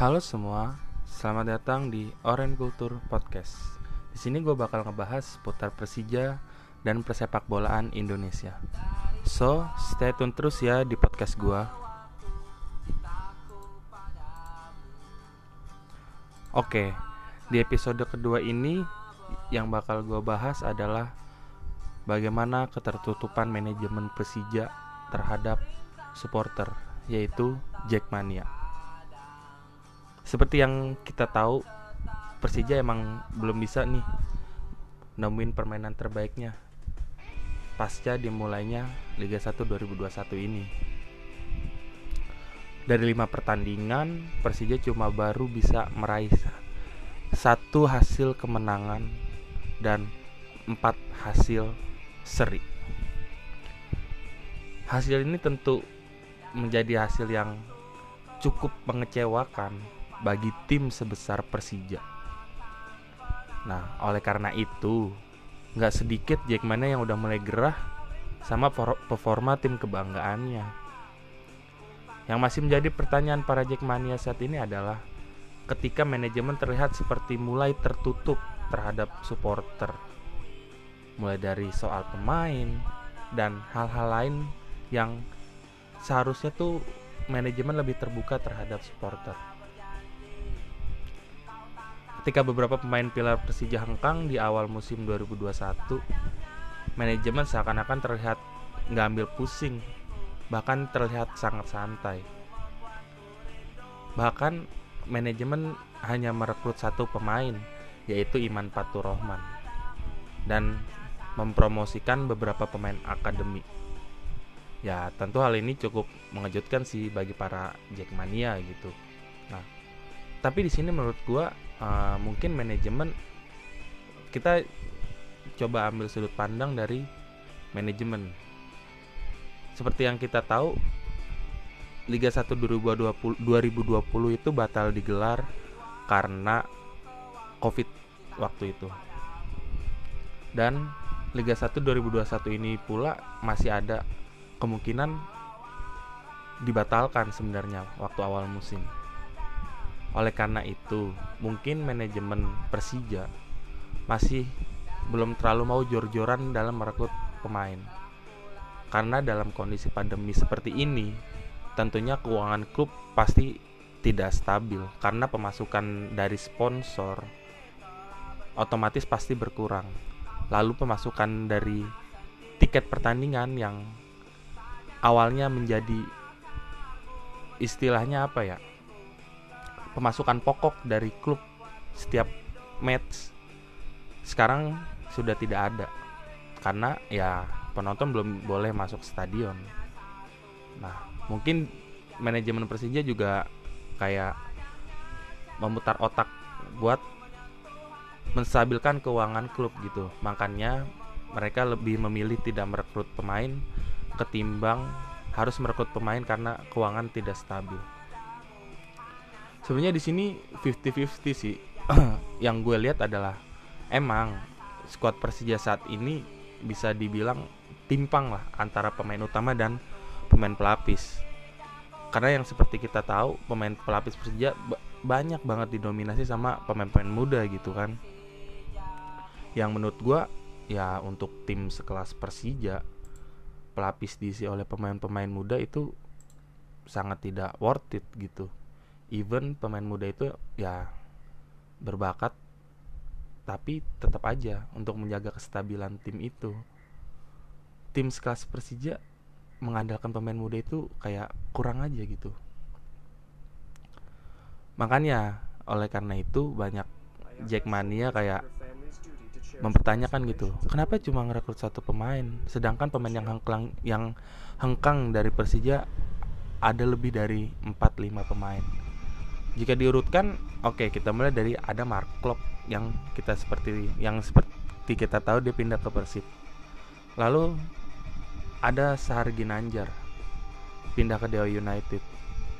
Halo semua, selamat datang di Oren Kultur Podcast. Di sini gue bakal ngebahas seputar Persija dan persepak bolaan Indonesia. So, stay tune terus ya di podcast gue. Oke, di episode kedua ini yang bakal gue bahas adalah bagaimana ketertutupan manajemen Persija terhadap supporter, yaitu Jackmania. Seperti yang kita tahu, Persija emang belum bisa nih nemuin permainan terbaiknya pasca dimulainya Liga 1 2021 ini. Dari lima pertandingan, Persija cuma baru bisa meraih satu hasil kemenangan dan empat hasil seri. Hasil ini tentu menjadi hasil yang cukup mengecewakan bagi tim sebesar Persija. Nah, oleh karena itu, nggak sedikit Jackmania yang udah mulai gerah sama performa tim kebanggaannya. Yang masih menjadi pertanyaan para Jackmania saat ini adalah ketika manajemen terlihat seperti mulai tertutup terhadap supporter. Mulai dari soal pemain dan hal-hal lain yang seharusnya tuh manajemen lebih terbuka terhadap supporter. Ketika beberapa pemain pilar Persija hengkang di awal musim 2021, manajemen seakan-akan terlihat nggak ambil pusing, bahkan terlihat sangat santai. Bahkan manajemen hanya merekrut satu pemain, yaitu Iman Patur Rohman, dan mempromosikan beberapa pemain akademi. Ya, tentu hal ini cukup mengejutkan sih bagi para Jackmania gitu. Nah, tapi di sini menurut gua uh, mungkin manajemen kita coba ambil sudut pandang dari manajemen seperti yang kita tahu Liga 1 2020, 2020 itu batal digelar karena Covid waktu itu. Dan Liga 1 2021 ini pula masih ada kemungkinan dibatalkan sebenarnya waktu awal musim. Oleh karena itu, mungkin manajemen Persija masih belum terlalu mau jor-joran dalam merekrut pemain. Karena dalam kondisi pandemi seperti ini, tentunya keuangan klub pasti tidak stabil karena pemasukan dari sponsor otomatis pasti berkurang. Lalu pemasukan dari tiket pertandingan yang awalnya menjadi istilahnya apa ya? Pemasukan pokok dari klub setiap match sekarang sudah tidak ada karena ya penonton belum boleh masuk stadion. Nah, mungkin manajemen Persija juga kayak memutar otak buat menstabilkan keuangan klub gitu. Makanya mereka lebih memilih tidak merekrut pemain ketimbang harus merekrut pemain karena keuangan tidak stabil sebenarnya di sini 50-50 sih. Yang gue lihat adalah emang skuad Persija saat ini bisa dibilang timpang lah antara pemain utama dan pemain pelapis. Karena yang seperti kita tahu pemain pelapis Persija banyak banget didominasi sama pemain-pemain muda gitu kan. Yang menurut gue ya untuk tim sekelas Persija pelapis diisi oleh pemain-pemain muda itu sangat tidak worth it gitu even pemain muda itu ya berbakat tapi tetap aja untuk menjaga kestabilan tim itu. Tim sekelas Persija mengandalkan pemain muda itu kayak kurang aja gitu. Makanya oleh karena itu banyak Jackmania kayak mempertanyakan gitu kenapa cuma ngerekrut satu pemain sedangkan pemain yang hengkang yang hengkang dari Persija ada lebih dari 4-5 pemain jika diurutkan oke okay, kita mulai dari ada Mark Klopp yang kita seperti yang seperti kita tahu dia pindah ke Persib. Lalu ada Sahar Ginanjar pindah ke Dewa United.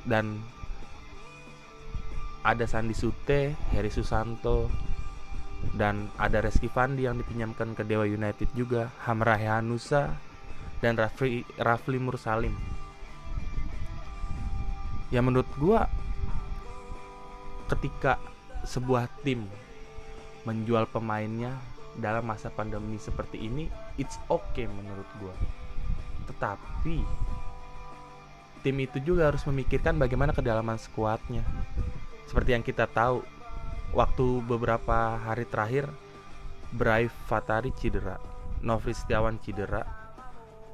Dan ada Sandi Sute, Heri Susanto dan ada Reski Fandi yang dipinjamkan ke Dewa United juga, Hamrah Hanusa dan Rafli Rafli Mursalim. Ya menurut gua ketika sebuah tim menjual pemainnya dalam masa pandemi seperti ini it's okay menurut gua. Tetapi tim itu juga harus memikirkan bagaimana kedalaman skuadnya. Seperti yang kita tahu waktu beberapa hari terakhir Brai Fatari cedera Novri Setiawan cedera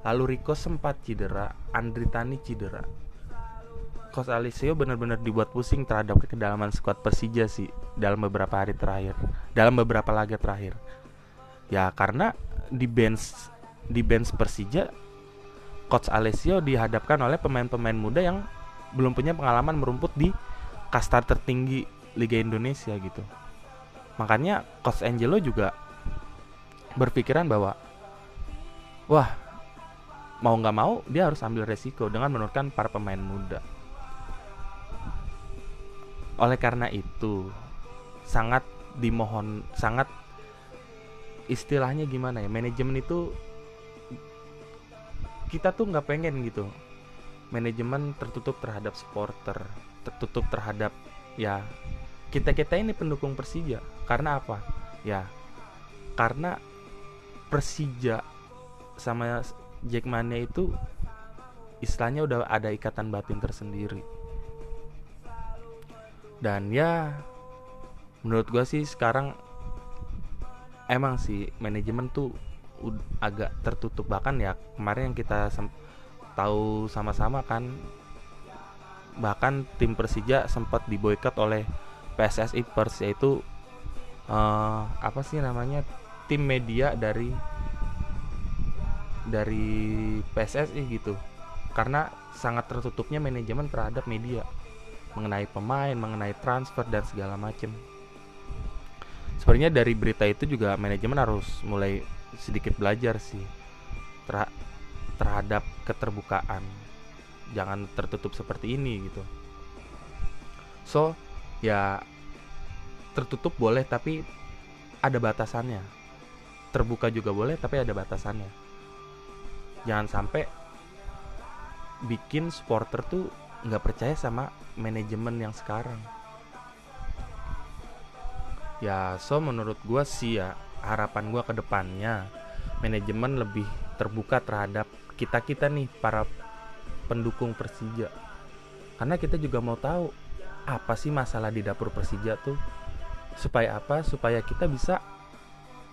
lalu Rico sempat cedera Andri Tani cedera Coach Alisio benar-benar dibuat pusing terhadap kedalaman skuad Persija sih dalam beberapa hari terakhir, dalam beberapa laga terakhir. Ya karena di bench di bench Persija Coach Alessio dihadapkan oleh pemain-pemain muda yang belum punya pengalaman merumput di kasta tertinggi Liga Indonesia gitu. Makanya Coach Angelo juga berpikiran bahwa wah mau nggak mau dia harus ambil resiko dengan menurunkan para pemain muda oleh karena itu sangat dimohon sangat istilahnya gimana ya manajemen itu kita tuh nggak pengen gitu. Manajemen tertutup terhadap supporter tertutup terhadap ya kita kita ini pendukung Persija. Karena apa? Ya karena Persija sama Jackmania itu istilahnya udah ada ikatan batin tersendiri dan ya menurut gue sih sekarang emang sih manajemen tuh agak tertutup. Bahkan ya kemarin yang kita tahu sama-sama kan bahkan tim Persija sempat diboykot oleh PSSI Pers yaitu uh, apa sih namanya tim media dari dari PSSI gitu. Karena sangat tertutupnya manajemen terhadap media mengenai pemain, mengenai transfer dan segala macam. Sebenarnya dari berita itu juga manajemen harus mulai sedikit belajar sih ter terhadap keterbukaan. Jangan tertutup seperti ini gitu. So, ya tertutup boleh tapi ada batasannya. Terbuka juga boleh tapi ada batasannya. Jangan sampai bikin supporter tuh nggak percaya sama manajemen yang sekarang. Ya so menurut gue sih ya harapan gue ke depannya manajemen lebih terbuka terhadap kita kita nih para pendukung Persija. Karena kita juga mau tahu apa sih masalah di dapur Persija tuh. Supaya apa? Supaya kita bisa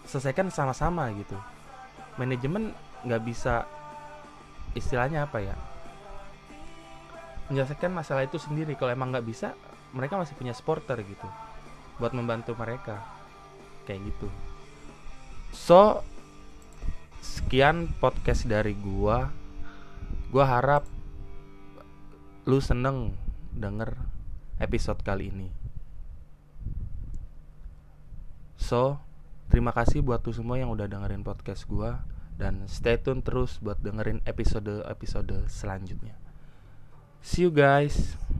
selesaikan sama-sama gitu. Manajemen nggak bisa istilahnya apa ya menyelesaikan masalah itu sendiri. Kalau emang nggak bisa mereka masih punya supporter gitu buat membantu mereka. Kayak gitu. So sekian podcast dari gua. Gua harap lu seneng denger episode kali ini. So terima kasih buat tuh semua yang udah dengerin podcast gua. Dan stay tune terus buat dengerin episode-episode selanjutnya See you guys.